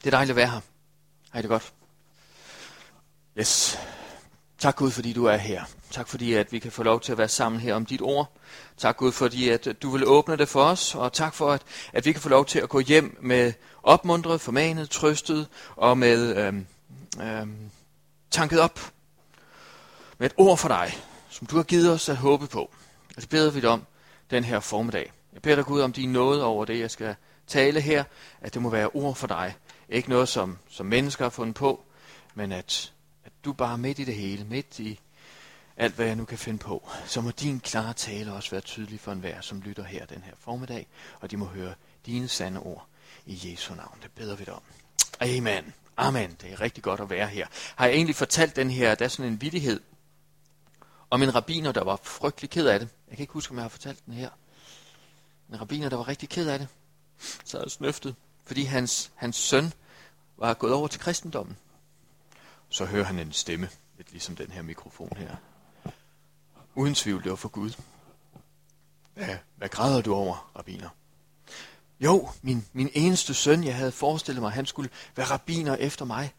Det er dejligt at være her. Hej det godt. Yes. Tak Gud, fordi du er her. Tak fordi, at vi kan få lov til at være sammen her om dit ord. Tak Gud, fordi at du vil åbne det for os, og tak for, at, at vi kan få lov til at gå hjem med opmuntret, formanet, trøstet og med øhm, øhm, tanket op med et ord for dig, som du har givet os at håbe på. Og det beder vi dig om den her formiddag. Jeg beder dig Gud om din nåde over det, jeg skal tale her, at det må være ord for dig. Ikke noget, som, som mennesker har fundet på, men at, at du bare midt i det hele, midt i alt, hvad jeg nu kan finde på, så må din klare tale også være tydelig for enhver, som lytter her den her formiddag, og de må høre dine sande ord i Jesu navn. Det beder vi dig om. Amen. Amen. Det er rigtig godt at være her. Har jeg egentlig fortalt den her, der er sådan en vidighed om en rabiner, der var frygtelig ked af det. Jeg kan ikke huske, om jeg har fortalt den her. En rabiner, der var rigtig ked af det. Så havde snøftet, fordi hans, hans søn var gået over til kristendommen. Så hører han en stemme, lidt ligesom den her mikrofon her. Uden tvivl, det var for Gud. Hvad, hvad græder du over, rabiner? Jo, min, min eneste søn, jeg havde forestillet mig, han skulle være rabiner efter mig.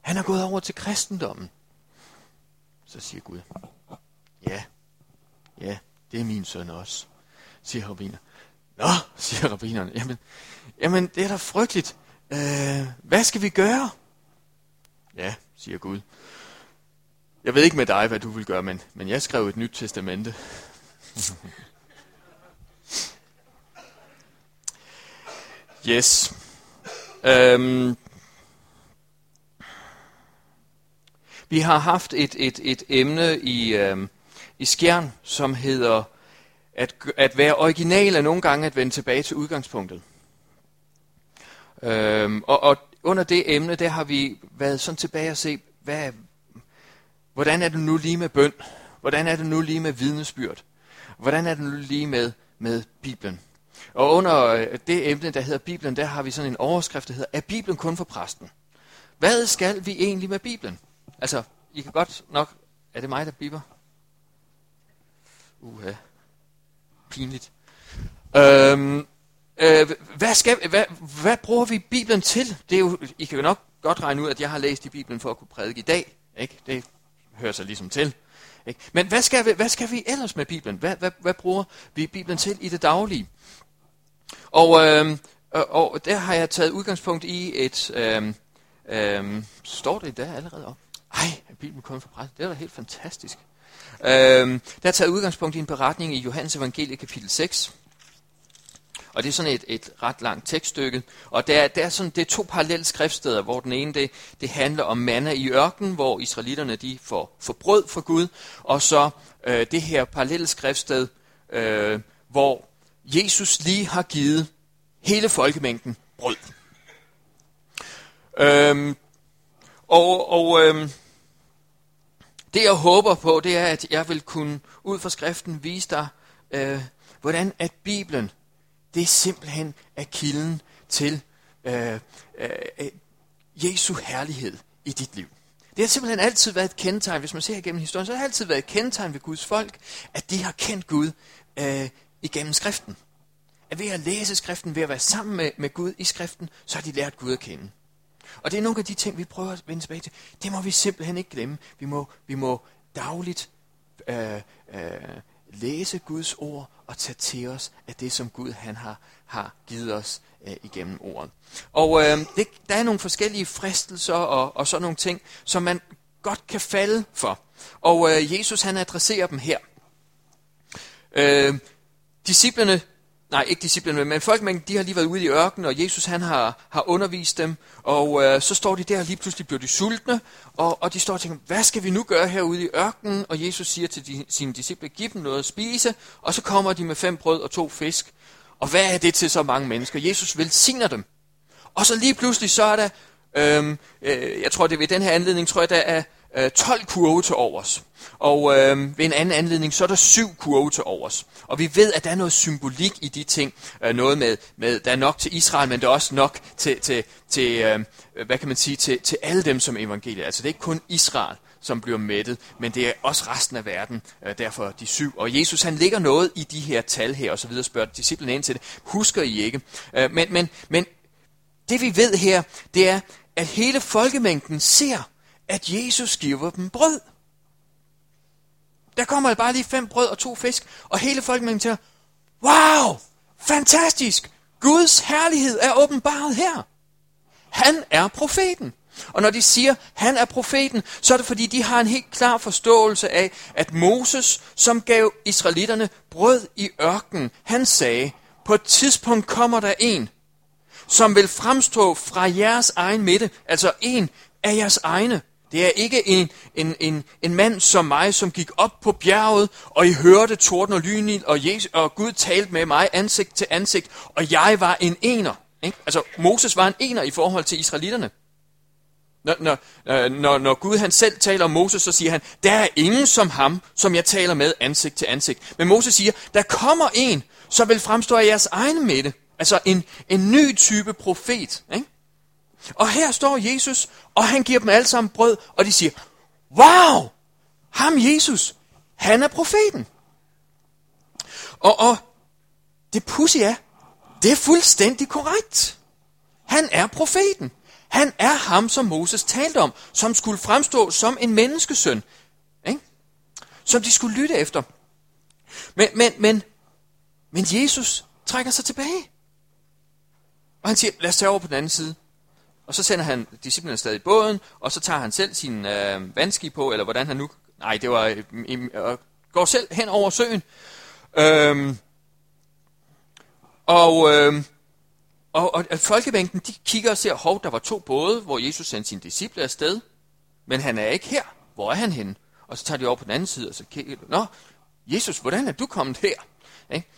Han er gået over til kristendommen. Så siger Gud, ja, ja, det er min søn også, siger rabiner. Nå, siger rabineren. jamen, jamen det er da frygteligt. Øh, hvad skal vi gøre? Ja, siger Gud. Jeg ved ikke med dig, hvad du vil gøre, men, men jeg skrev et nyt testamente. yes. Øhm. Vi har haft et, et, et emne i, øhm, i Skjern, som hedder at, at være original er nogle gange at vende tilbage til udgangspunktet. Øhm, og, og under det emne, der har vi været sådan tilbage og se, hvad, hvordan er det nu lige med bøn? Hvordan er det nu lige med vidnesbyrd? Hvordan er det nu lige med, med Bibelen? Og under øh, det emne, der hedder Bibelen, der har vi sådan en overskrift, der hedder, er Bibelen kun for præsten? Hvad skal vi egentlig med Bibelen? Altså, I kan godt nok, er det mig, der biber? Uha, pinligt. Øhm, øh, hvad, skal, hvad, hvad bruger vi Bibelen til? Det er jo, I kan jo nok godt regne ud, at jeg har læst i Bibelen for at kunne prædike i dag. Ikke? Det hører sig ligesom til. Ikke? Men hvad skal, vi, hvad skal vi ellers med Bibelen? Hvad, hvad, hvad bruger vi Bibelen til i det daglige? Og, øh, og der har jeg taget udgangspunkt i et... Øh, øh, står det der allerede op? Ej, er Bibelen kun for præst? Det er da helt fantastisk. Øh, der er taget udgangspunkt i en beretning i Johannes Evangelie kapitel 6. Og det er sådan et, et ret langt tekststykke. Og der, der er sådan, det er to parallelle skriftsteder, hvor den ene det, det handler om manna i ørkenen, hvor israelitterne de får, får brød fra Gud. Og så øh, det her parallelle skriftsted, øh, hvor Jesus lige har givet hele folkemængden brød. Øhm, og og øhm, det jeg håber på, det er, at jeg vil kunne ud fra skriften vise dig, øh, hvordan at Bibelen det er simpelthen er kilden til øh, øh, Jesu herlighed i dit liv. Det har simpelthen altid været et kendetegn, hvis man ser igennem historien, så har det altid været et kendetegn ved Guds folk, at de har kendt Gud øh, igennem skriften. At ved at læse skriften, ved at være sammen med, med Gud i skriften, så har de lært Gud at kende. Og det er nogle af de ting, vi prøver at vende tilbage til. Det må vi simpelthen ikke glemme. Vi må, vi må dagligt øh, øh, læse Guds ord og tage til os af det, som Gud han har, har givet os øh, igennem ordet. Og øh, det, der er nogle forskellige fristelser og, og sådan nogle ting, som man godt kan falde for. Og øh, Jesus han adresserer dem her. Øh, disciplerne nej, ikke disciplene, men folkemængden, de har lige været ude i ørkenen, og Jesus han har, har undervist dem, og øh, så står de der, og lige pludselig bliver de sultne, og, og de står og tænker, hvad skal vi nu gøre herude i ørkenen? Og Jesus siger til de, sine disciple, giv dem noget at spise, og så kommer de med fem brød og to fisk. Og hvad er det til så mange mennesker? Jesus velsigner dem. Og så lige pludselig, så er der, øhm, øh, jeg tror det er ved den her anledning, tror jeg, der er øh, 12 kurve til overs. Og øh, ved en anden anledning, så er der syv kurve til overs. Og vi ved, at der er noget symbolik i de ting. Øh, noget med, med, der er nok til Israel, men der er også nok til, til, til øh, hvad kan man sige, til, til alle dem som evangeliet. Altså det er ikke kun Israel, som bliver mættet, men det er også resten af verden, øh, derfor de syv. Og Jesus han ligger noget i de her tal her, og så videre spørger disciplen ind til det. Husker I ikke? Øh, men, men, men det vi ved her, det er, at hele folkemængden ser, at Jesus giver dem brød. Der kommer bare lige fem brød og to fisk, og hele folkemængden siger, wow, fantastisk, Guds herlighed er åbenbaret her. Han er profeten. Og når de siger, han er profeten, så er det fordi, de har en helt klar forståelse af, at Moses, som gav israelitterne brød i ørkenen, han sagde, på et tidspunkt kommer der en, som vil fremstå fra jeres egen midte, altså en af jeres egne. Det er ikke en, en, en, en mand som mig, som gik op på bjerget, og I hørte torden og lyn, og, Jesus, og Gud talte med mig ansigt til ansigt, og jeg var en ener. Ikke? Altså, Moses var en ener i forhold til israelitterne. Når, når, øh, når, når Gud han selv taler om Moses, så siger han, der er ingen som ham, som jeg taler med ansigt til ansigt. Men Moses siger, der kommer en, som vil fremstå af jeres egne midte. Altså en, en ny type profet. Ikke? Og her står Jesus, og han giver dem alle sammen brød, og de siger, wow, ham Jesus, han er profeten. Og, og det pussy er, det er fuldstændig korrekt. Han er profeten. Han er ham, som Moses talte om, som skulle fremstå som en menneskesøn. Ikke? Som de skulle lytte efter. Men, men, men, men Jesus trækker sig tilbage. Og han siger, lad os tage over på den anden side. Og så sender han disciplinen stadig i båden, og så tager han selv sin øh, vandski på, eller hvordan han nu... Nej, det var... Øh, går selv hen over søen. Øhm, og, øh, og, og, øh, og folkemængden, de kigger og ser, hov, der var to både, hvor Jesus sendte sine disciple afsted, men han er ikke her. Hvor er han henne? Og så tager de over på den anden side, og så kigger Nå, Jesus, hvordan er du kommet her? Ikke?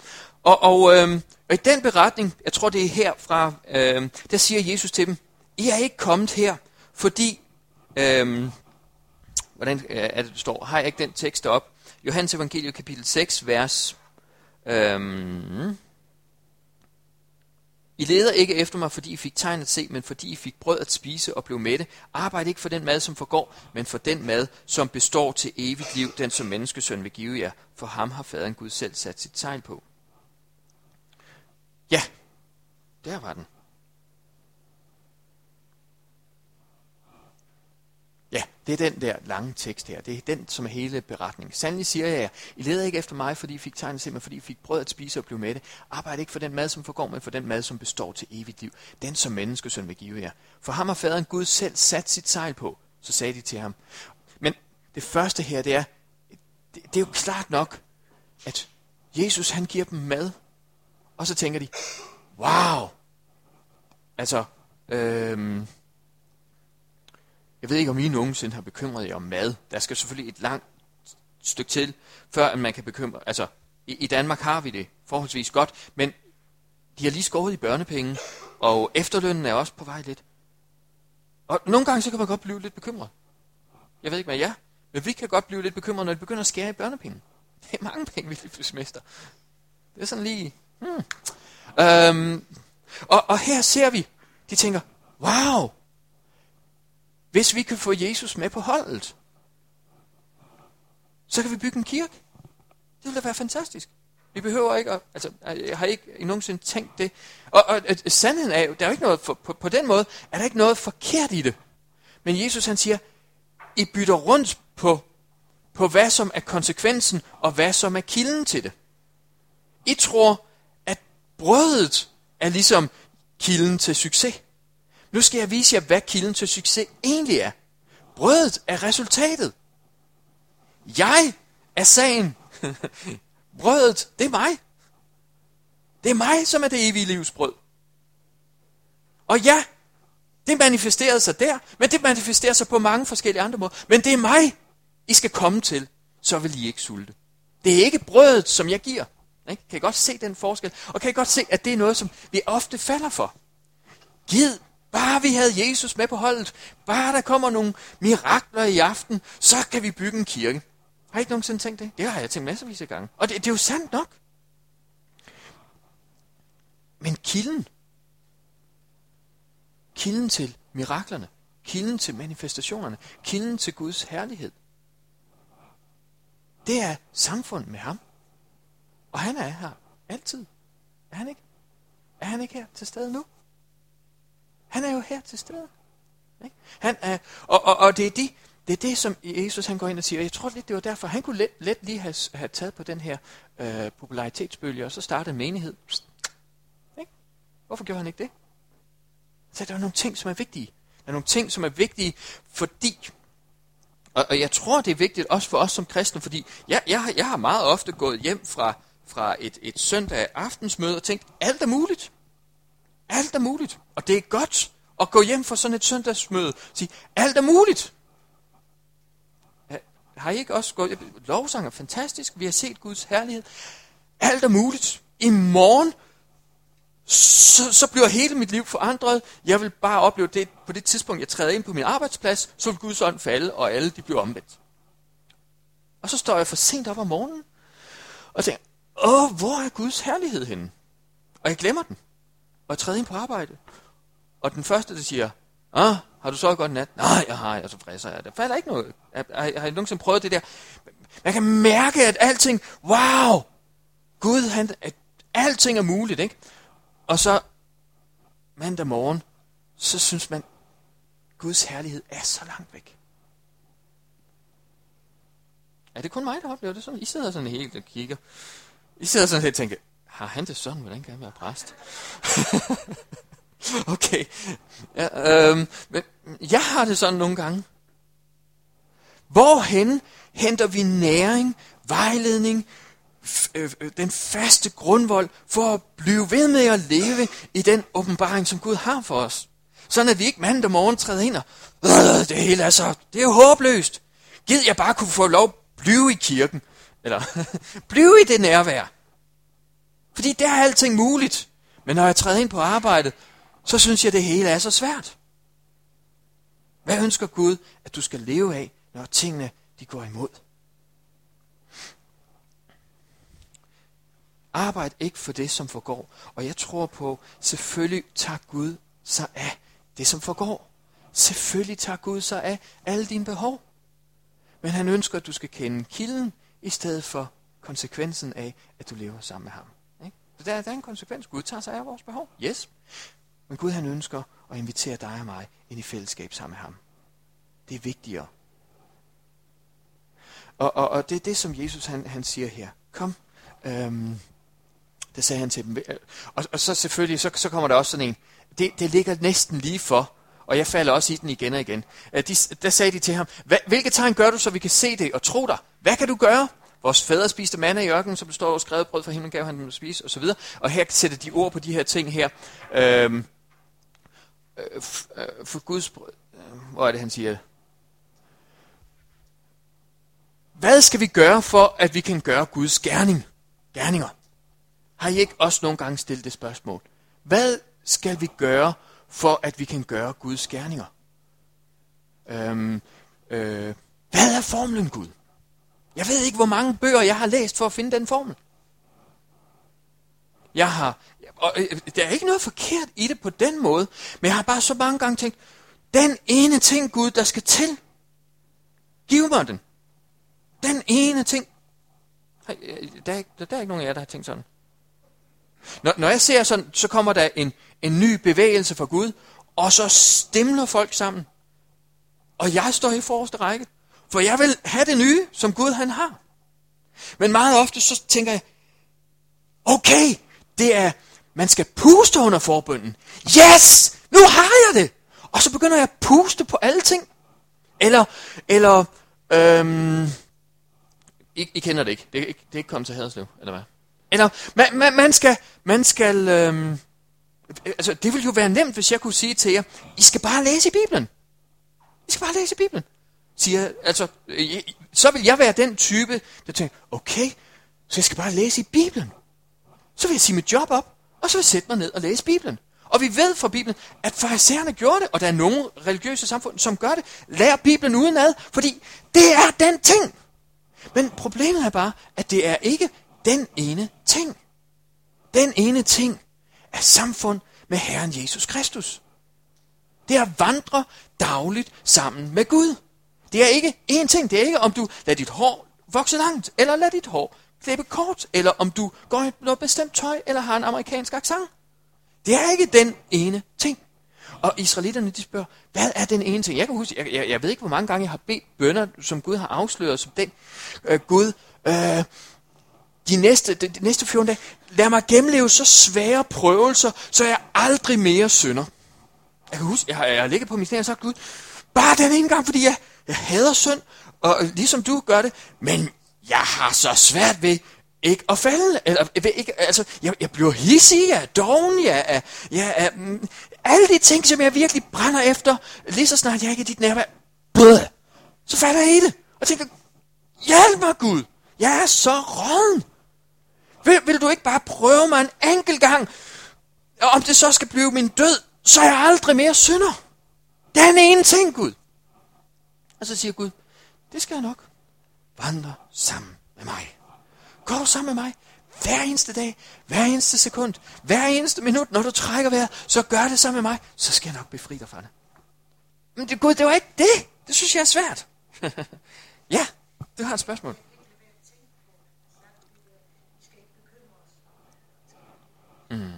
Og, og, øh, og i den beretning, jeg tror det er herfra, øh, der siger Jesus til dem, i er ikke kommet her, fordi, Øhm, hvordan øh, er det, det står? Har jeg ikke den tekst op? Johannes evangeliet kapitel 6, vers... Øhm, i leder ikke efter mig, fordi I fik tegn at se, men fordi I fik brød at spise og blev mætte. Arbejd ikke for den mad, som forgår, men for den mad, som består til evigt liv, den som menneskesøn vil give jer. For ham har faderen Gud selv sat sit tegn på. Ja, der var den. Ja, det er den der lange tekst her. Det er den, som er hele beretningen. Sandelig siger jeg jer, I leder ikke efter mig, fordi I fik tegnet til mig, fordi I fik brød at spise og blev mætte. Arbejd ikke for den mad, som forgår, men for den mad, som består til evigt liv. Den, som menneskesøn vil give jer. For ham har faderen Gud selv sat sit sejl på. Så sagde de til ham. Men det første her, det er, det, det er jo klart nok, at Jesus han giver dem mad. Og så tænker de, wow, altså, øhm, jeg ved ikke, om I nogensinde har bekymret jer om mad. Der skal selvfølgelig et langt stykke til, før man kan bekymre. Altså, i, i Danmark har vi det forholdsvis godt, men de har lige skåret i børnepenge, og efterlønnen er også på vej lidt. Og nogle gange så kan man godt blive lidt bekymret. Jeg ved ikke hvad jeg men vi kan godt blive lidt bekymret, når det begynder at skære i børnepenge. Det er mange penge, vi lige mister. Det er sådan lige... Hmm. Øhm, og, og her ser vi, de tænker, wow, hvis vi kan få Jesus med på holdet, så kan vi bygge en kirke. Det ville da være fantastisk. Vi behøver ikke at, altså, jeg har ikke nogensinde tænkt det. Og, og, og sandheden er jo, der er jo ikke noget, for, på, på den måde, er der ikke noget forkert i det. Men Jesus han siger, I bytter rundt på, på hvad som er konsekvensen, og hvad som er kilden til det. I tror, at brødet er ligesom kilden til succes. Nu skal jeg vise jer, hvad kilden til succes egentlig er. Brødet er resultatet. Jeg er sagen. Brødet, det er mig. Det er mig, som er det evige livsbrød. Og ja, det manifesterede sig der, men det manifesterer sig på mange forskellige andre måder. Men det er mig, I skal komme til, så vil I ikke sulte. Det er ikke brødet, som jeg giver. Kan I godt se den forskel? Og kan I godt se, at det er noget, som vi ofte falder for? Giv Bare vi havde Jesus med på holdet, bare der kommer nogle mirakler i aften, så kan vi bygge en kirke. Har I ikke nogensinde tænkt det? Det har jeg tænkt masservis af gange. Og det, det er jo sandt nok. Men kilden, kilden til miraklerne, kilden til manifestationerne, kilden til Guds herlighed, det er samfund med ham. Og han er her altid. Er han ikke? Er han ikke her til stede nu? Han er jo her til stede. Ikke? Han er, og, og, og det er de, det er det, som Jesus han går ind og siger. Jeg tror lidt, det var derfor, han kunne let, let lige have, have taget på den her øh, popularitetsbølge, og så startede en menighed. Psst. Ikke? Hvorfor gjorde han ikke det? Så der er nogle ting, som er vigtige. Der er nogle ting, som er vigtige, fordi... Og, og jeg tror, det er vigtigt også for os som kristne, fordi jeg, jeg, jeg har meget ofte gået hjem fra, fra et, et søndag aftensmøde og tænkt, alt er muligt. Alt er muligt. Og det er godt at gå hjem fra sådan et søndagsmøde og sige, alt er muligt. Har I ikke også gået? Lovsang er fantastisk. Vi har set Guds herlighed. Alt er muligt. I morgen, så, så bliver hele mit liv forandret. Jeg vil bare opleve det på det tidspunkt, jeg træder ind på min arbejdsplads, så vil Guds ånd falde, og alle de bliver omvendt. Og så står jeg for sent op om morgenen, og tænker, åh, hvor er Guds herlighed henne? Og jeg glemmer den, og træde ind på arbejde. Og den første, der siger, ah, har du så godt nat? Nej, jeg har, jeg så frisser jeg. Der falder ikke noget. Har, har, har I nogensinde prøvet det der? Man kan mærke, at alting, wow, Gud, han, at alting er muligt, ikke? Og så mandag morgen, så synes man, Guds herlighed er så langt væk. Er det kun mig, der oplever det sådan? I sidder sådan helt og kigger. I sidder sådan helt og tænker, har han det sådan? Hvordan kan han være præst? okay. Ja, øhm, men jeg har det sådan nogle gange. Hvorhen henter vi næring, vejledning, øh, øh, den faste grundvold for at blive ved med at leve i den åbenbaring, som Gud har for os. Sådan at vi ikke mandag morgen træder ind og, øh, det hele er så, det er jo håbløst. Gid jeg bare kunne få lov at blive i kirken. Eller blive i det nærvær. Fordi der er alting muligt. Men når jeg træder ind på arbejdet, så synes jeg, det hele er så svært. Hvad ønsker Gud, at du skal leve af, når tingene de går imod? Arbejd ikke for det, som forgår. Og jeg tror på, selvfølgelig tager Gud sig af det, som forgår. Selvfølgelig tager Gud sig af alle dine behov. Men han ønsker, at du skal kende kilden, i stedet for konsekvensen af, at du lever sammen med ham. Så der, der er en konsekvens. Gud tager sig af vores behov. Yes. Men Gud han ønsker at invitere dig og mig ind i fællesskab sammen med ham. Det er vigtigere. Og, og, og det er det, som Jesus han, han siger her. Kom. Øhm, det sagde han til dem. Og, og så selvfølgelig, så, så kommer der også sådan en. Det, det ligger næsten lige for. Og jeg falder også i den igen og igen. De, der sagde de til ham, hvilke tegn gør du, så vi kan se det og tro dig? Hvad kan du gøre? Vores fædre spiste manna i ørkenen, som står og skrevet brød for himlen, gav han dem at spise, osv. Og her sætter de ord på de her ting her. Øhm, øh, øh for Guds brød. Øh, hvor er det, han siger? Hvad skal vi gøre for, at vi kan gøre Guds gerning? Gerninger. Har I ikke også nogle gange stillet det spørgsmål? Hvad skal vi gøre, for at vi kan gøre Guds gerninger? Øhm, øh, hvad er formlen, Gud? Jeg ved ikke, hvor mange bøger jeg har læst for at finde den formel. Jeg har, og øh, der er ikke noget forkert i det på den måde, men jeg har bare så mange gange tænkt, den ene ting, Gud, der skal til, giv mig den. Den ene ting. Øh, der er, ikke, der er ikke nogen af jer, der har tænkt sådan. Når, når jeg ser sådan, så kommer der en, en ny bevægelse fra Gud, og så stemler folk sammen. Og jeg står i forreste række, for jeg vil have det nye, som Gud han har. Men meget ofte så tænker jeg, okay, det er, man skal puste under forbønden. Yes, nu har jeg det. Og så begynder jeg at puste på alle ting. Eller, eller, øhm, I, I kender det ikke. Det er ikke, det er ikke kommet til Haderslev, eller hvad? Eller, man, man, man skal, man skal, øhm, altså det ville jo være nemt, hvis jeg kunne sige til jer, I skal bare læse i Bibelen. I skal bare læse i Bibelen. Siger, altså, øh, så vil jeg være den type, der tænker, okay, så jeg skal bare læse i Bibelen. Så vil jeg sige mit job op, og så vil jeg sætte mig ned og læse Bibelen. Og vi ved fra Bibelen, at farisæerne gjorde det, og der er nogle religiøse samfund, som gør det. Lær Bibelen udenad, fordi det er den ting. Men problemet er bare, at det er ikke den ene ting. Den ene ting er samfund med Herren Jesus Kristus. Det er at vandre dagligt sammen med Gud. Det er ikke én ting. Det er ikke, om du lader dit hår vokse langt, eller lader dit hår klippe kort, eller om du går i noget bestemt tøj, eller har en amerikansk accent. Det er ikke den ene ting. Og israelitterne, de spørger, hvad er den ene ting? Jeg kan huske, jeg, jeg, jeg ved ikke, hvor mange gange jeg har bedt bønder, som Gud har afsløret som den øh, Gud, øh, de næste, de, de næste 14 dage, lad mig gennemleve så svære prøvelser, så jeg aldrig mere synder. Jeg kan huske, jeg har, jeg har ligget på min knæ og sagt, Gud, bare den ene gang, fordi jeg, jeg hader synd, og ligesom du gør det, men jeg har så svært ved ikke at falde. Eller, ved ikke, altså, jeg, jeg bliver hissig, jeg er doven, jeg er, jeg er mm, alle de ting, som jeg virkelig brænder efter, lige så snart jeg ikke er dit nærvær, blød, så falder jeg i det. Og tænker, hjælp mig Gud, jeg er så råden. Vil, vil du ikke bare prøve mig en enkelt gang, og om det så skal blive min død, så er jeg aldrig mere synder. Den ene ting, Gud. Og så siger Gud, det skal jeg nok. Vandre sammen med mig. Gå sammen med mig. Hver eneste dag, hver eneste sekund, hver eneste minut, når du trækker vejret, så gør det sammen med mig, så skal jeg nok befri dig fra det. Men det, Gud, det var ikke det. Det synes jeg er svært. ja, du har et spørgsmål. Mm.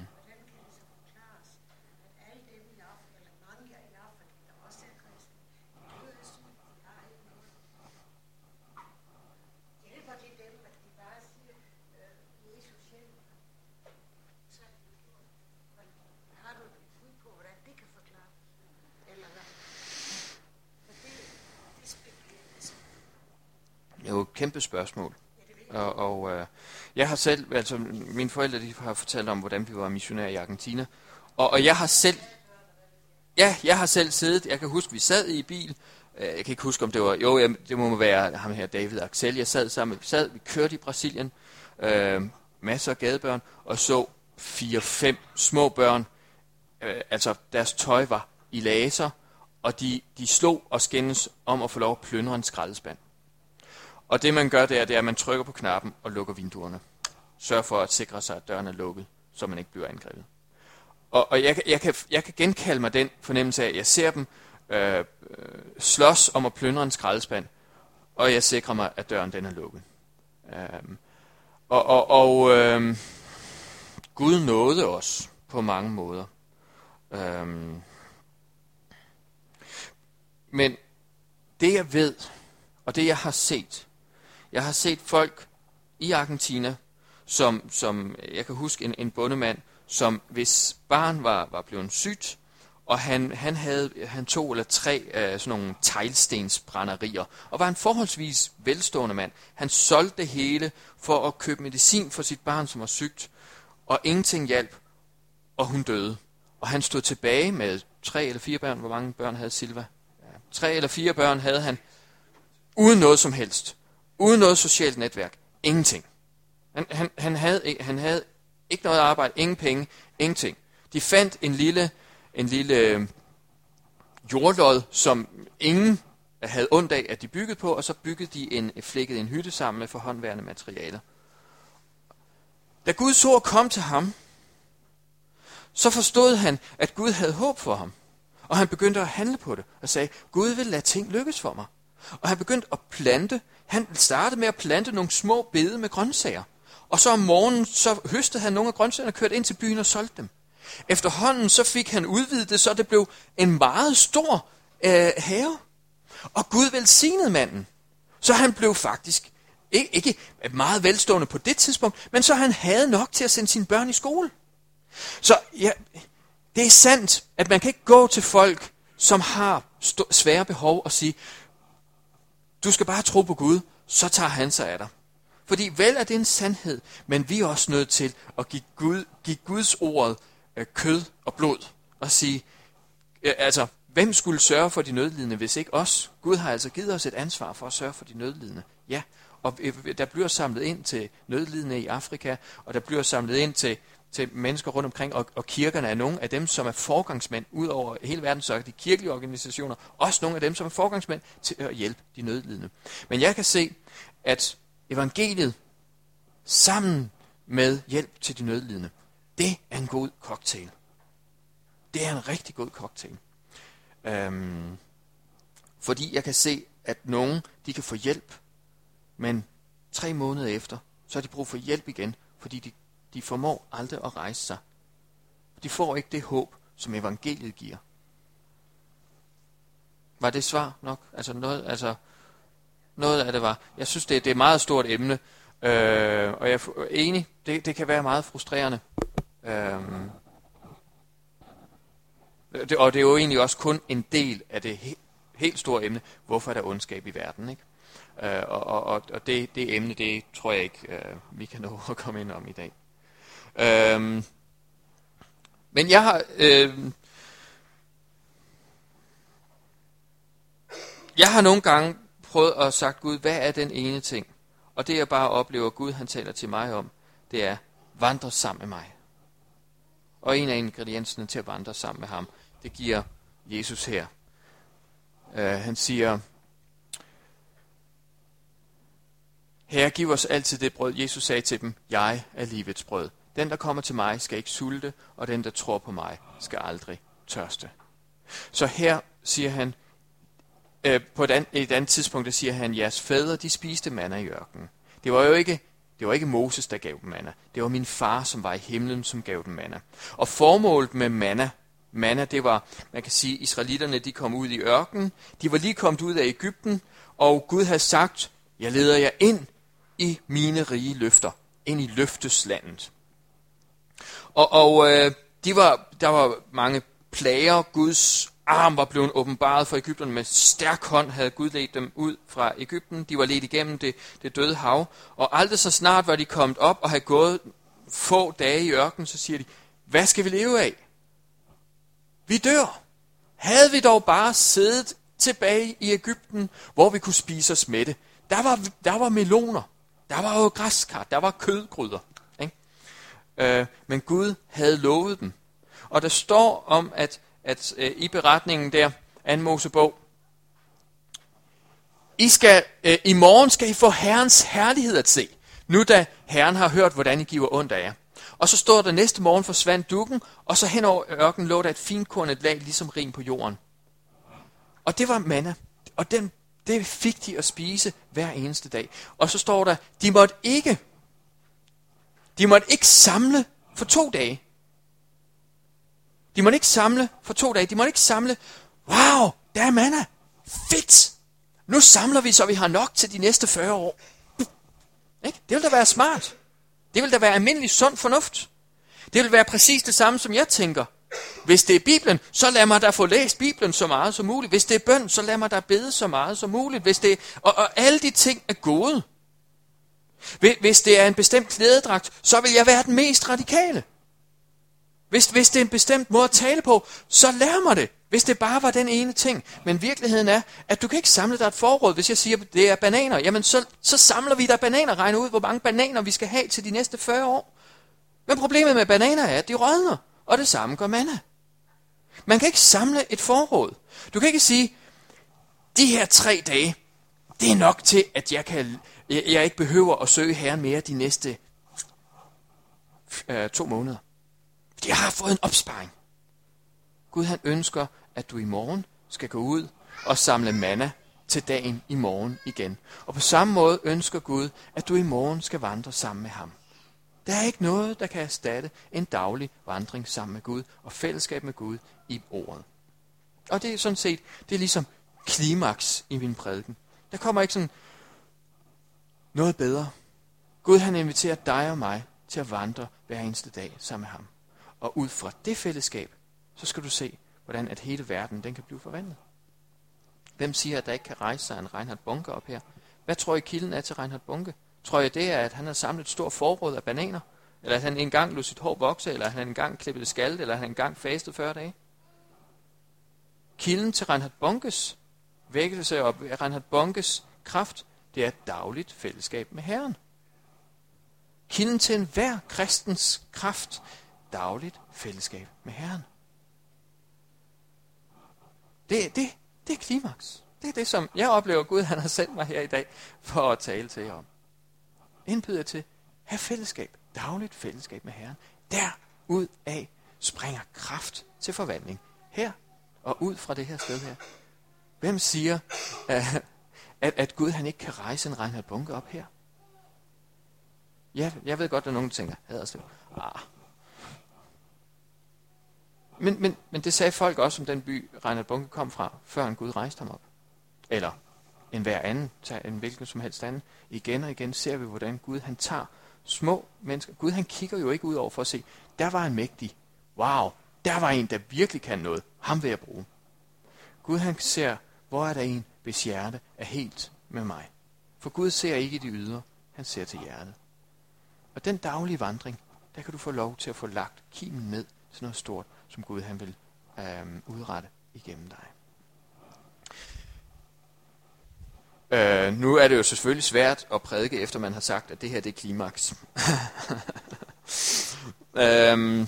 Kæmpe spørgsmål. Og, og øh, jeg har selv, altså mine forældre de har fortalt om, hvordan vi var missionærer i Argentina. Og, og jeg har selv, ja, jeg har selv siddet, jeg kan huske, vi sad i bil, øh, jeg kan ikke huske, om det var, jo, jeg, det må være ham her, David Axel, jeg sad sammen, vi sad, vi kørte i Brasilien, øh, masser af gadebørn, og så fire-fem små børn, øh, altså deres tøj var i laser, og de, de slog og skændes om at få lov at plyndre en skraldespand. Og det man gør, det er, det er, at man trykker på knappen og lukker vinduerne. Sørg for at sikre sig, at døren er lukket, så man ikke bliver angrebet. Og, og jeg, jeg, kan, jeg kan genkalde mig den fornemmelse af, at jeg ser dem øh, slås om at plyndre en skraldespand, og jeg sikrer mig, at døren den er lukket. Øh, og og, og øh, Gud nåede os på mange måder. Øh, men det jeg ved, og det jeg har set, jeg har set folk i Argentina, som, som jeg kan huske en, en bondemand, som hvis barn var, var blevet sygt, og han, han havde han to eller tre øh, sådan nogle teglstensbrænderier, og var en forholdsvis velstående mand. Han solgte det hele for at købe medicin for sit barn, som var sygt, og ingenting hjalp, og hun døde. Og han stod tilbage med tre eller fire børn. Hvor mange børn havde Silva? Ja, tre eller fire børn havde han, uden noget som helst. Uden noget socialt netværk. Ingenting. Han, han, han, havde, han havde ikke noget arbejde, ingen penge, ingenting. De fandt en lille, en lille øhm, jordlod, som ingen havde ondt af, at de byggede på, og så byggede de en, flækkede en hytte sammen med forhåndværende materialer. Da Guds ord kom til ham, så forstod han, at Gud havde håb for ham. Og han begyndte at handle på det, og sagde, Gud vil lade ting lykkes for mig. Og han begyndte at plante. Han startede med at plante nogle små bede med grøntsager. Og så om morgenen, så høstede han nogle af grøntsagerne og kørte ind til byen og solgte dem. Efterhånden så fik han udvidet det, så det blev en meget stor øh, have. Og Gud velsignede manden. Så han blev faktisk ikke, ikke meget velstående på det tidspunkt, men så han havde nok til at sende sine børn i skole. Så ja, det er sandt, at man kan ikke gå til folk, som har svære behov og sige, du skal bare tro på Gud, så tager han sig af dig. Fordi vel er det en sandhed, men vi er også nødt til at give, Gud, give Guds ord øh, kød og blod. Og sige, øh, altså, hvem skulle sørge for de nødlidende, hvis ikke os? Gud har altså givet os et ansvar for at sørge for de nødlidende. Ja, og øh, der bliver samlet ind til nødlidende i Afrika, og der bliver samlet ind til til mennesker rundt omkring, og, og kirkerne er nogle af dem, som er forgangsmænd ud over hele verden, så er de kirkelige organisationer også nogle af dem, som er forgangsmænd til at hjælpe de nødlidende. Men jeg kan se, at evangeliet sammen med hjælp til de nødlidende, det er en god cocktail. Det er en rigtig god cocktail. Øhm, fordi jeg kan se, at nogen de kan få hjælp, men tre måneder efter, så har de brug for hjælp igen, fordi de de formår aldrig at rejse sig. De får ikke det håb, som evangeliet giver. Var det svar nok? Altså noget, altså, noget af det var. Jeg synes, det, det er et meget stort emne, øh, og jeg er enig, det, det kan være meget frustrerende. Øh, det, og det er jo egentlig også kun en del af det he, helt store emne, hvorfor er der ondskab i verden, ikke? Øh, og og, og det, det emne, det tror jeg ikke, øh, vi kan nå at komme ind om i dag. Øhm, men jeg har... Øhm, jeg har nogle gange prøvet at sagt Gud, hvad er den ene ting? Og det jeg bare oplever, Gud han taler til mig om, det er, vandre sammen med mig. Og en af ingredienserne til at vandre sammen med ham, det giver Jesus her. Uh, han siger, Herre, giv os altid det brød. Jesus sagde til dem, jeg er livets brød. Den, der kommer til mig, skal ikke sulte, og den, der tror på mig, skal aldrig tørste. Så her siger han, øh, på et, andet, et andet tidspunkt, der siger han, jeres fædre, de spiste manna i ørkenen. Det var jo ikke, det var ikke Moses, der gav dem manna. Det var min far, som var i himlen, som gav dem manna. Og formålet med manna, manna, det var, man kan sige, israelitterne, de kom ud i ørkenen. De var lige kommet ud af Ægypten, og Gud havde sagt, jeg leder jer ind i mine rige løfter, ind i løfteslandet. Og, og øh, de var, der var mange plager. Guds arm var blevet åbenbaret for Ægypterne. Med stærk hånd havde Gud ledt dem ud fra Ægypten. De var ledt igennem det, det døde hav. Og aldrig så snart var de kommet op og havde gået få dage i ørkenen, så siger de, hvad skal vi leve af? Vi dør. Havde vi dog bare siddet tilbage i Ægypten, hvor vi kunne spise os med det. Der var, der var meloner. Der var jo græskar. Der var kødgryder. Øh, men Gud havde lovet dem. Og der står om, at at øh, i beretningen der, an Mosebog, I skal, øh, i morgen skal I få Herrens herlighed at se, nu da Herren har hørt, hvordan I giver ondt af jer. Og så står der, næste morgen forsvandt dukken, og så hen over ørkenen lå der et finkornet lag, ligesom rim på jorden. Og det var manna. Og den, det fik de at spise hver eneste dag. Og så står der, de måtte ikke, de måtte ikke samle for to dage. De måtte ikke samle for to dage. De måtte ikke samle. Wow, der er manna. Fedt. Nu samler vi, så vi har nok til de næste 40 år. Ikke? Det vil da være smart. Det vil da være almindelig sund fornuft. Det vil være præcis det samme, som jeg tænker. Hvis det er Bibelen, så lad mig da få læst Bibelen så meget som muligt. Hvis det er bøn, så lad mig da bede så meget som muligt. Hvis det er, og, og alle de ting er gode. Hvis det er en bestemt klædedragt, så vil jeg være den mest radikale. Hvis, hvis det er en bestemt måde at tale på, så lær mig det. Hvis det bare var den ene ting. Men virkeligheden er, at du kan ikke samle dig et forråd. Hvis jeg siger, at det er bananer, jamen så, så samler vi der bananer, regner ud, hvor mange bananer vi skal have til de næste 40 år. Men problemet med bananer er, at de rådner, og det samme gør manna. Man kan ikke samle et forråd. Du kan ikke sige, de her tre dage, det er nok til, at jeg, kan, jeg, jeg ikke behøver at søge Herren mere de næste øh, to måneder. De har fået en opsparing. Gud han ønsker, at du i morgen skal gå ud og samle manna til dagen i morgen igen. Og på samme måde ønsker Gud, at du i morgen skal vandre sammen med ham. Der er ikke noget, der kan erstatte en daglig vandring sammen med Gud og fællesskab med Gud i ordet. Og det er sådan set, det er ligesom klimaks i min prædiken. Der kommer ikke sådan noget bedre. Gud han inviterer dig og mig til at vandre hver eneste dag sammen med ham. Og ud fra det fællesskab, så skal du se, hvordan at hele verden den kan blive forvandlet. Hvem siger, at der ikke kan rejse sig en Reinhard Bunke op her? Hvad tror I kilden er til Reinhard Bunke? Tror jeg det er, at han har samlet et stort forråd af bananer? Eller at han engang lod sit hår vokse? Eller at han engang klippede skald? Eller at han engang fastede 40 dage? Kilden til Reinhard Bunkes vækkelse og Reinhard Bunkes kraft, det er et dagligt fællesskab med Herren. Kilden til enhver kristens kraft, dagligt fællesskab med Herren. Det, det, det er klimaks. Det er det, som jeg oplever, Gud han har sendt mig her i dag for at tale til jer om. Indbyder til, have fællesskab, dagligt fællesskab med Herren. Derud af springer kraft til forvandling. Her og ud fra det her sted her. Hvem siger, at, at, at Gud han ikke kan rejse en Reinhard Bunke op her? Ja, jeg ved godt, at nogen tænker, Haderslev. Ah, Men, men, men det sagde folk også om den by, Reinhard Bunke kom fra, før en Gud rejste ham op. Eller en hver anden, en hvilken som helst anden. Igen og igen ser vi, hvordan Gud han tager små mennesker. Gud han kigger jo ikke ud over for at se, der var en mægtig. Wow, der var en, der virkelig kan noget. Ham vil jeg bruge. Gud han ser, hvor er der en, hvis hjerte er helt med mig. For Gud ser ikke de ydre, han ser til hjertet. Og den daglige vandring, der kan du få lov til at få lagt kimen ned til noget stort, som Gud han vil øhm, udrette igennem dig. Øh, nu er det jo selvfølgelig svært at prædike, efter man har sagt, at det her det er klimaks. øhm,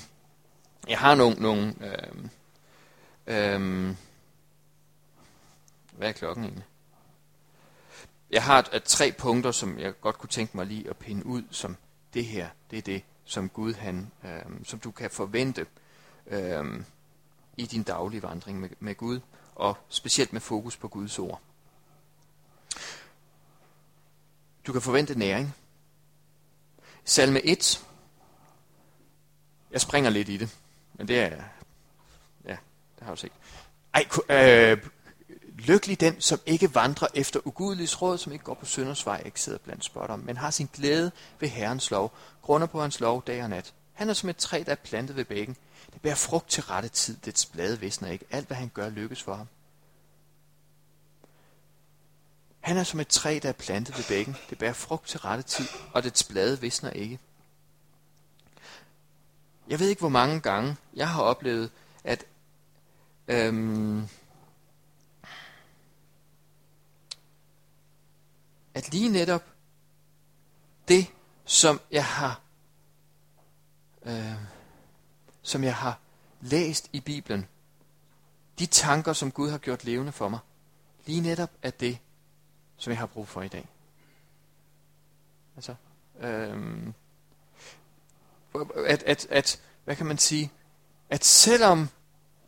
jeg har nogle, nogle øhm, øhm, hvad er klokken egentlig? Jeg har et, et, tre punkter, som jeg godt kunne tænke mig lige at pinde ud, som det her, det er det, som Gud han, øhm, som du kan forvente øhm, i din daglige vandring med, med Gud, og specielt med fokus på Guds ord. Du kan forvente næring. Salme 1. Jeg springer lidt i det, men det er... Ja, det har jeg set. Ej, øh, lykkelig den, som ikke vandrer efter ugudeligs råd, som ikke går på synders vej, ikke sidder blandt spotter, men har sin glæde ved Herrens lov, grunder på hans lov dag og nat. Han er som et træ, der er plantet ved bækken. Det bærer frugt til rette tid, dets blade visner ikke. Alt, hvad han gør, lykkes for ham. Han er som et træ, der er plantet ved bækken. Det bærer frugt til rette tid, og dets blade visner ikke. Jeg ved ikke, hvor mange gange jeg har oplevet, at øhm, at lige netop det, som jeg har øh, som jeg har læst i Bibelen, de tanker, som Gud har gjort levende for mig, lige netop er det, som jeg har brug for i dag. Altså, øh, at, at, at, hvad kan man sige, at selvom,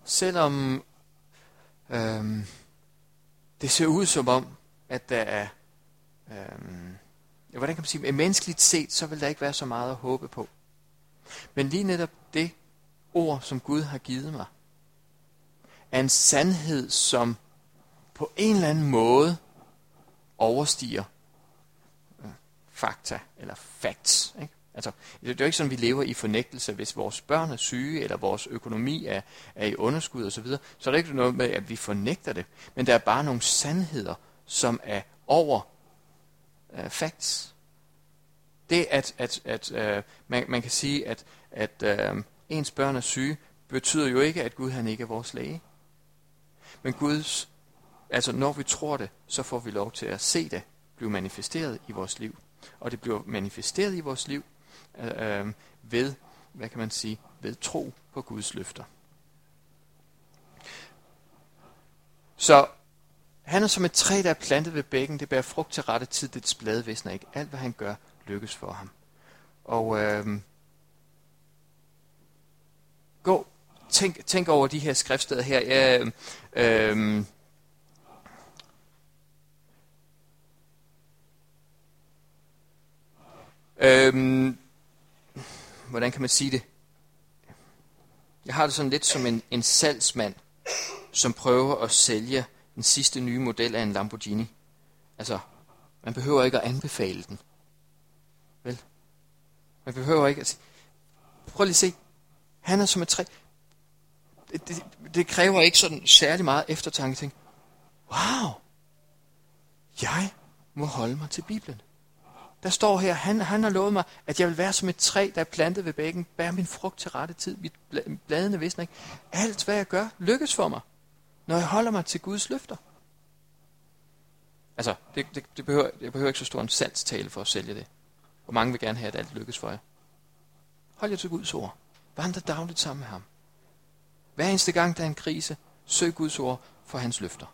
selvom øh, det ser ud som om, at der er, øhm, hvordan kan man sige, menneskeligt set, så vil der ikke være så meget at håbe på. Men lige netop det ord, som Gud har givet mig, er en sandhed, som på en eller anden måde overstiger øh, fakta eller facts. Ikke? Altså, det er jo ikke sådan, at vi lever i fornægtelse, hvis vores børn er syge, eller vores økonomi er, er i underskud osv., så, så er der ikke noget med, at vi fornægter det. Men der er bare nogle sandheder, som er over uh, facts. Det, at, at, at uh, man, man kan sige, at, at uh, ens børn er syge, betyder jo ikke, at Gud han ikke er vores læge. Men Guds Altså når vi tror det, så får vi lov til at se det blive manifesteret i vores liv. Og det bliver manifesteret i vores liv øh, ved, hvad kan man sige, ved tro på Guds løfter. Så han er som et træ, der er plantet ved bækken. Det bærer frugt til rette tid. Dets blade visner ikke. Alt, hvad han gør, lykkes for ham. Og øh, gå, tænk, tænk over de her skriftsteder her. Jeg, øh, øhm, øhm, hvordan kan man sige det? Jeg har det sådan lidt som en, en salgsmand, som prøver at sælge den sidste nye model af en Lamborghini. Altså, man behøver ikke at anbefale den. Vel? Man behøver ikke at sige, prøv lige at se, han er som et træ. Det, det, det kræver ikke sådan særlig meget eftertanke. Tænk, wow, jeg må holde mig til Bibelen. Der står her, han, han har lovet mig, at jeg vil være som et træ, der er plantet ved bækken, bære min frugt til rette tid, mit bladene visner ikke. Alt, hvad jeg gør, lykkes for mig, når jeg holder mig til Guds løfter. Altså, det, det, det behøver, jeg behøver ikke så stor en salgstale for at sælge det. Hvor mange vil gerne have, at alt lykkes for jer. Hold jer til Guds ord. Vandre dagligt sammen med ham. Hver eneste gang, der er en krise, søg Guds ord for hans løfter.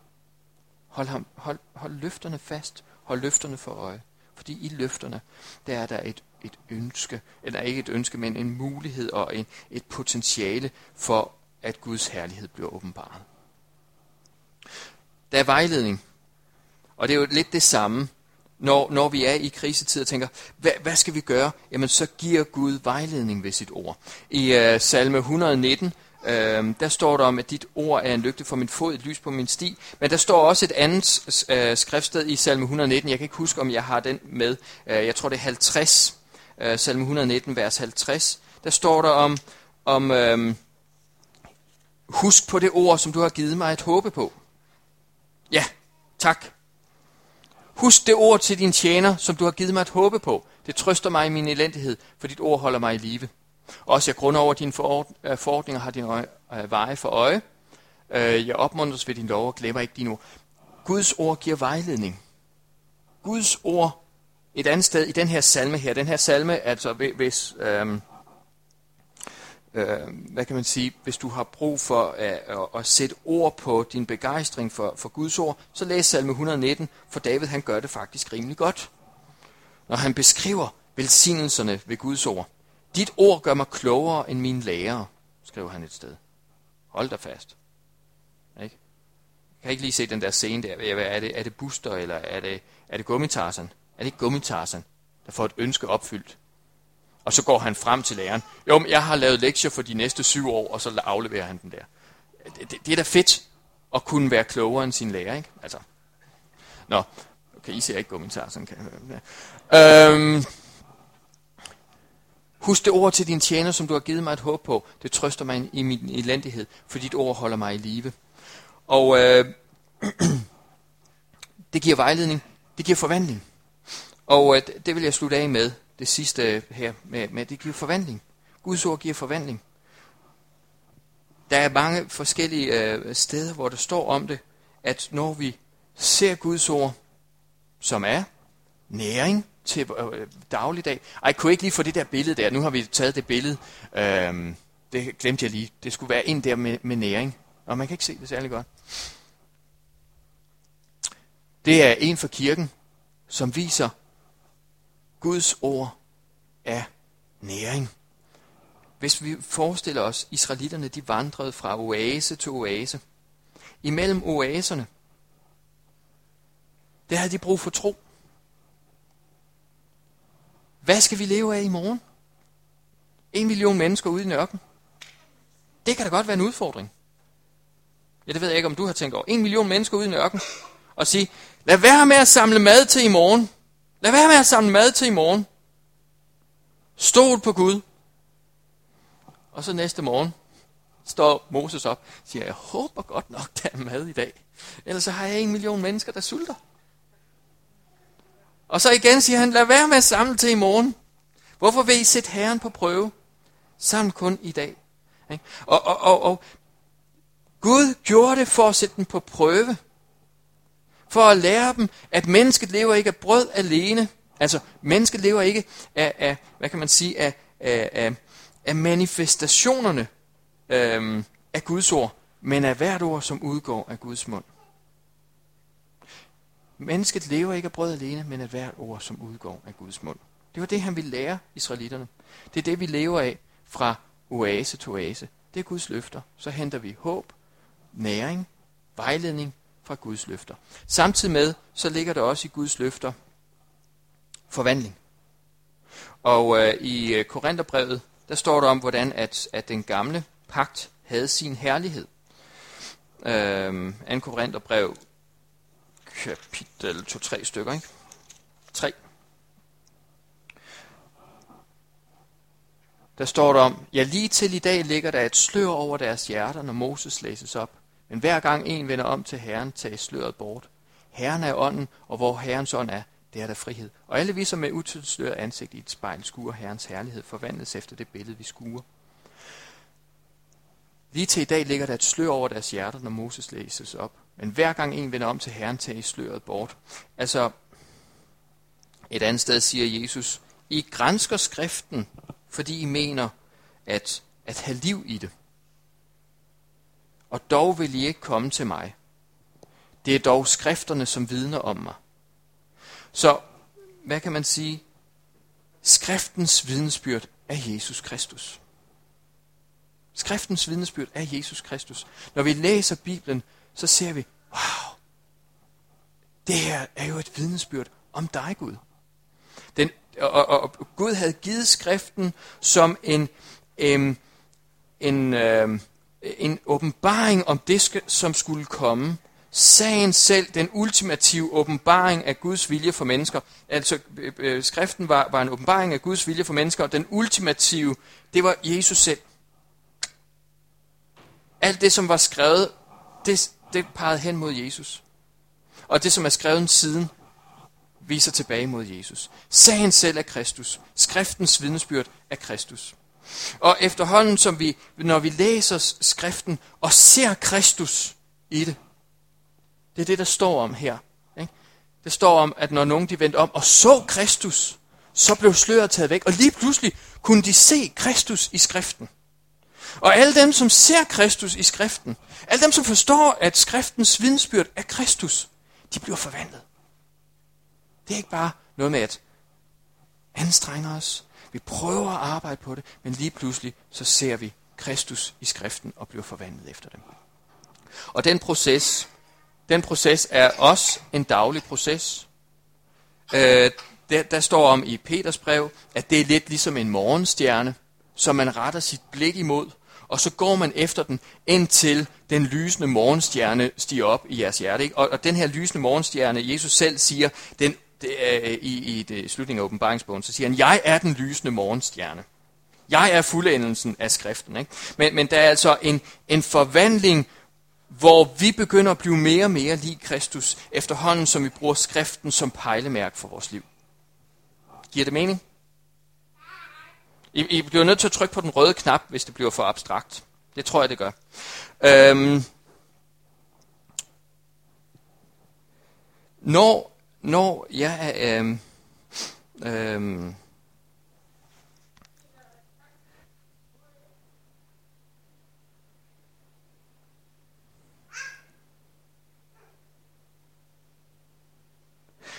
Hold, ham, hold, hold løfterne fast. Hold løfterne for øje. Fordi i løfterne, der er der et, et ønske, eller ikke et ønske, men en mulighed og en, et potentiale for, at Guds herlighed bliver åbenbaret. Der er vejledning, og det er jo lidt det samme, når, når vi er i krisetid og tænker, hvad, hvad skal vi gøre? Jamen så giver Gud vejledning ved sit ord. I uh, salme 119, øh, der står der om, at dit ord er en lygte for min fod, et lys på min sti. Men der står også et andet øh, skriftsted i salme 119. Jeg kan ikke huske, om jeg har den med. Øh, jeg tror, det er 50. Øh, salme 119, vers 50. Der står der om, om øh, husk på det ord, som du har givet mig at håbe på. Ja, tak. Husk det ord til din tjener, som du har givet mig at håbe på. Det trøster mig i min elendighed, for dit ord holder mig i live. Også jeg grunder over dine øh, forordninger, har dine øh, veje for øje. Øh, jeg opmuntres ved din lov og glemmer ikke dine ord. Guds ord giver vejledning. Guds ord et andet sted i den her salme her. Den her salme, altså hvis, øhm, øh, hvad kan man sige, hvis du har brug for at, at, at sætte ord på din begejstring for, for Guds ord, så læs salme 119, for David han gør det faktisk rimelig godt. Når han beskriver velsignelserne ved Guds ord. Dit ord gør mig klogere end mine lærere, skriver han et sted. Hold dig fast. Ikke? Jeg kan ikke lige se den der scene der. Er det, er det Buster, eller er det, er det Gummitarsen? Er det ikke Gummitarsen, der får et ønske opfyldt? Og så går han frem til læreren. Jo, men jeg har lavet lektier for de næste syv år, og så afleverer han den der. Det, det, det er da fedt at kunne være klogere end sin lærer, ikke? Altså. Nå, okay, I ser ikke Gummitarsen. Kan jeg øhm, Husk det ord til din tjener, som du har givet mig et håb på. Det trøster mig i min elendighed, for dit ord holder mig i live. Og øh, det giver vejledning, det giver forvandling. Og øh, det vil jeg slutte af med, det sidste her, med, med det giver forvandling. Guds ord giver forvandling. Der er mange forskellige øh, steder, hvor der står om det, at når vi ser Guds ord, som er næring, til øh, dagligdag. Ej, kunne ikke lige få det der billede der? Nu har vi taget det billede. Øhm, det glemte jeg lige. Det skulle være ind der med, med næring. Og man kan ikke se det særlig godt. Det er en for kirken, som viser Guds ord er næring. Hvis vi forestiller os, israelitterne de vandrede fra oase til oase. Imellem oaserne, der havde de brug for tro. Hvad skal vi leve af i morgen? En million mennesker ude i nørken. Det kan da godt være en udfordring. Ja, det ved jeg ikke, om du har tænkt over. En million mennesker ude i nørken. Og sige, lad være med at samle mad til i morgen. Lad være med at samle mad til i morgen. Stol på Gud. Og så næste morgen står Moses op og siger, jeg håber godt nok, der er mad i dag. Ellers så har jeg en million mennesker, der sulter. Og så igen siger han, lad være med at samle til i morgen. Hvorfor vil I sætte Herren på prøve? Samle kun i dag. Og, og, og, og Gud gjorde det for at sætte dem på prøve. For at lære dem, at mennesket lever ikke af brød alene. Altså, mennesket lever ikke af, af hvad kan man sige, af, af, af, af manifestationerne øhm, af Guds ord, men af hvert ord, som udgår af Guds mund. Mennesket lever ikke af brød alene, men af hvert ord, som udgår af Guds mund. Det var det, han ville lære israelitterne. Det er det, vi lever af fra oase til oase. Det er Guds løfter. Så henter vi håb, næring, vejledning fra Guds løfter. Samtidig med, så ligger der også i Guds løfter forvandling. Og øh, i øh, Korintherbrevet, der står der om, hvordan at, at den gamle pagt havde sin herlighed. Øh, 2. Korintherbrev kapitel 2-3 stykker, ikke? 3. Der står der om, ja lige til i dag ligger der et slør over deres hjerter, når Moses læses op. Men hver gang en vender om til Herren, tages sløret bort. Herren er ånden, og hvor Herrens ånd er, det er der frihed. Og alle vi, som med utilsløret ansigt i et spejl skuer Herrens herlighed, forvandles efter det billede, vi skuer. Lige til i dag ligger der et slør over deres hjerter, når Moses læses op. Men hver gang en vender om til Herren, tages sløret bort. Altså, et andet sted siger Jesus, I grænsker skriften, fordi I mener at, at have liv i det. Og dog vil I ikke komme til mig. Det er dog skrifterne, som vidner om mig. Så, hvad kan man sige? Skriftens vidnesbyrd er Jesus Kristus. Skriftens vidnesbyrd er Jesus Kristus. Når vi læser Bibelen, så ser vi, wow, det her er jo et vidnesbyrd om dig, Gud. Den, og, og, og Gud havde givet skriften som en, øhm, en øhm, en åbenbaring om det, som skulle komme. Sagen selv, den ultimative åbenbaring af Guds vilje for mennesker. Altså, øh, øh, skriften var, var en åbenbaring af Guds vilje for mennesker, og den ultimative, det var Jesus selv. Alt det, som var skrevet, det, det pegede hen mod Jesus. Og det, som er skrevet siden, viser tilbage mod Jesus. Sagen selv er Kristus. Skriftens vidnesbyrd er Kristus. Og efterhånden, som vi, når vi læser skriften og ser Kristus i det, det er det, der står om her. Ikke? Det står om, at når nogen de vendte om og så Kristus, så blev sløret taget væk, og lige pludselig kunne de se Kristus i skriften. Og alle dem, som ser Kristus i skriften, alle dem, som forstår, at skriftens vidensbyrd er Kristus, de bliver forvandlet. Det er ikke bare noget med at anstrenge os. Vi prøver at arbejde på det, men lige pludselig så ser vi Kristus i skriften og bliver forvandlet efter dem. Og den proces, den proces er også en daglig proces. Øh, der, der står om i Peters brev, at det er lidt ligesom en morgenstjerne, som man retter sit blik imod, og så går man efter den, indtil den lysende morgenstjerne stiger op i jeres hjerte. Ikke? Og, og den her lysende morgenstjerne, Jesus selv siger, den, det er, øh, i, i det, slutningen af åbenbaringsbogen, så siger han, jeg er den lysende morgenstjerne. Jeg er fuldendelsen af skriften. Ikke? Men, men der er altså en, en forvandling, hvor vi begynder at blive mere og mere lig Kristus, efterhånden som vi bruger skriften som pejlemærke for vores liv. Giver det mening? I, I bliver nødt til at trykke på den røde knap, hvis det bliver for abstrakt. Det tror jeg, det gør. Øhm, når, når jeg øh, øh,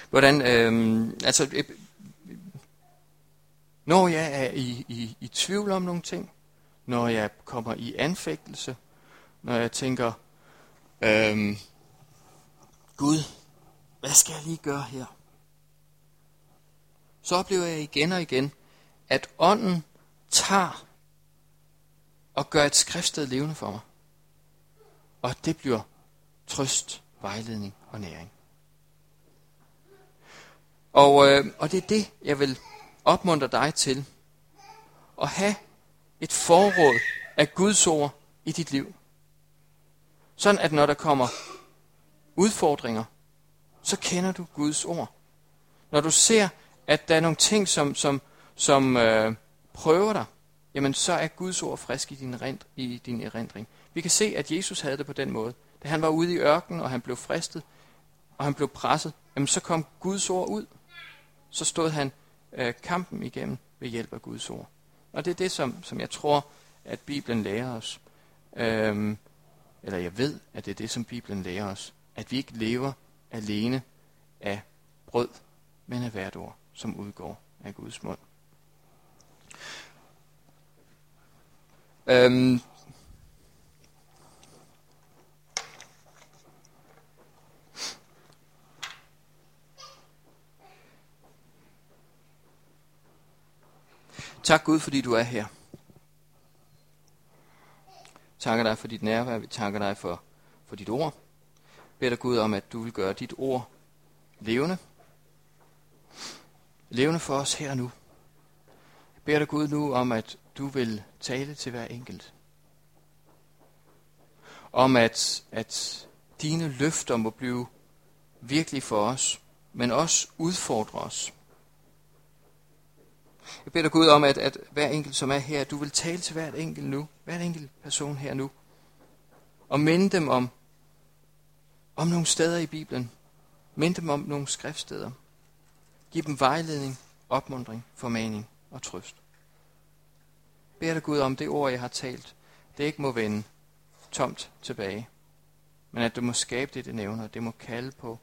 hvordan, øh, altså, øh, når jeg er i, i, i tvivl om nogle ting, når jeg kommer i anfægtelse, når jeg tænker, øh, Gud, hvad skal jeg lige gøre her? Så oplever jeg igen og igen, at ånden tager og gør et skriftsted levende for mig. Og det bliver trøst, vejledning og næring. Og, øh, og det er det, jeg vil opmuntre dig til at have et forråd af Guds ord i dit liv. Sådan at når der kommer udfordringer, så kender du Guds ord. Når du ser, at der er nogle ting, som, som, som øh, prøver dig, jamen så er Guds ord frisk i din, rent, i din erindring. Vi kan se, at Jesus havde det på den måde. Da han var ude i ørkenen, og han blev fristet, og han blev presset, jamen så kom Guds ord ud. Så stod han øh, kampen igennem ved hjælp af Guds ord. Og det er det, som, som jeg tror, at Bibelen lærer os. Øhm, eller jeg ved, at det er det, som Bibelen lærer os. At vi ikke lever alene af brød, men af hvert ord, som udgår af Guds mund. Øhm, Tak Gud, fordi du er her. Takker dig for dit nærvær. Vi takker dig for, for dit ord beder dig Gud om, at du vil gøre dit ord levende. Levende for os her og nu. Jeg beder dig Gud nu om, at du vil tale til hver enkelt. Om at, at dine løfter må blive virkelig for os, men også udfordre os. Jeg beder dig Gud om, at, at hver enkelt, som er her, du vil tale til hvert enkelt nu, hver enkelt person her nu, og minde dem om, om nogle steder i Bibelen. Mind dem om nogle skriftsteder. Giv dem vejledning, opmundring, formaning og trøst. Bær beder dig Gud om det ord, jeg har talt, det ikke må vende tomt tilbage, men at du må skabe det, det nævner, det må kalde på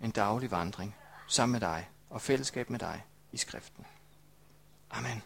en daglig vandring sammen med dig og fællesskab med dig i skriften. Amen.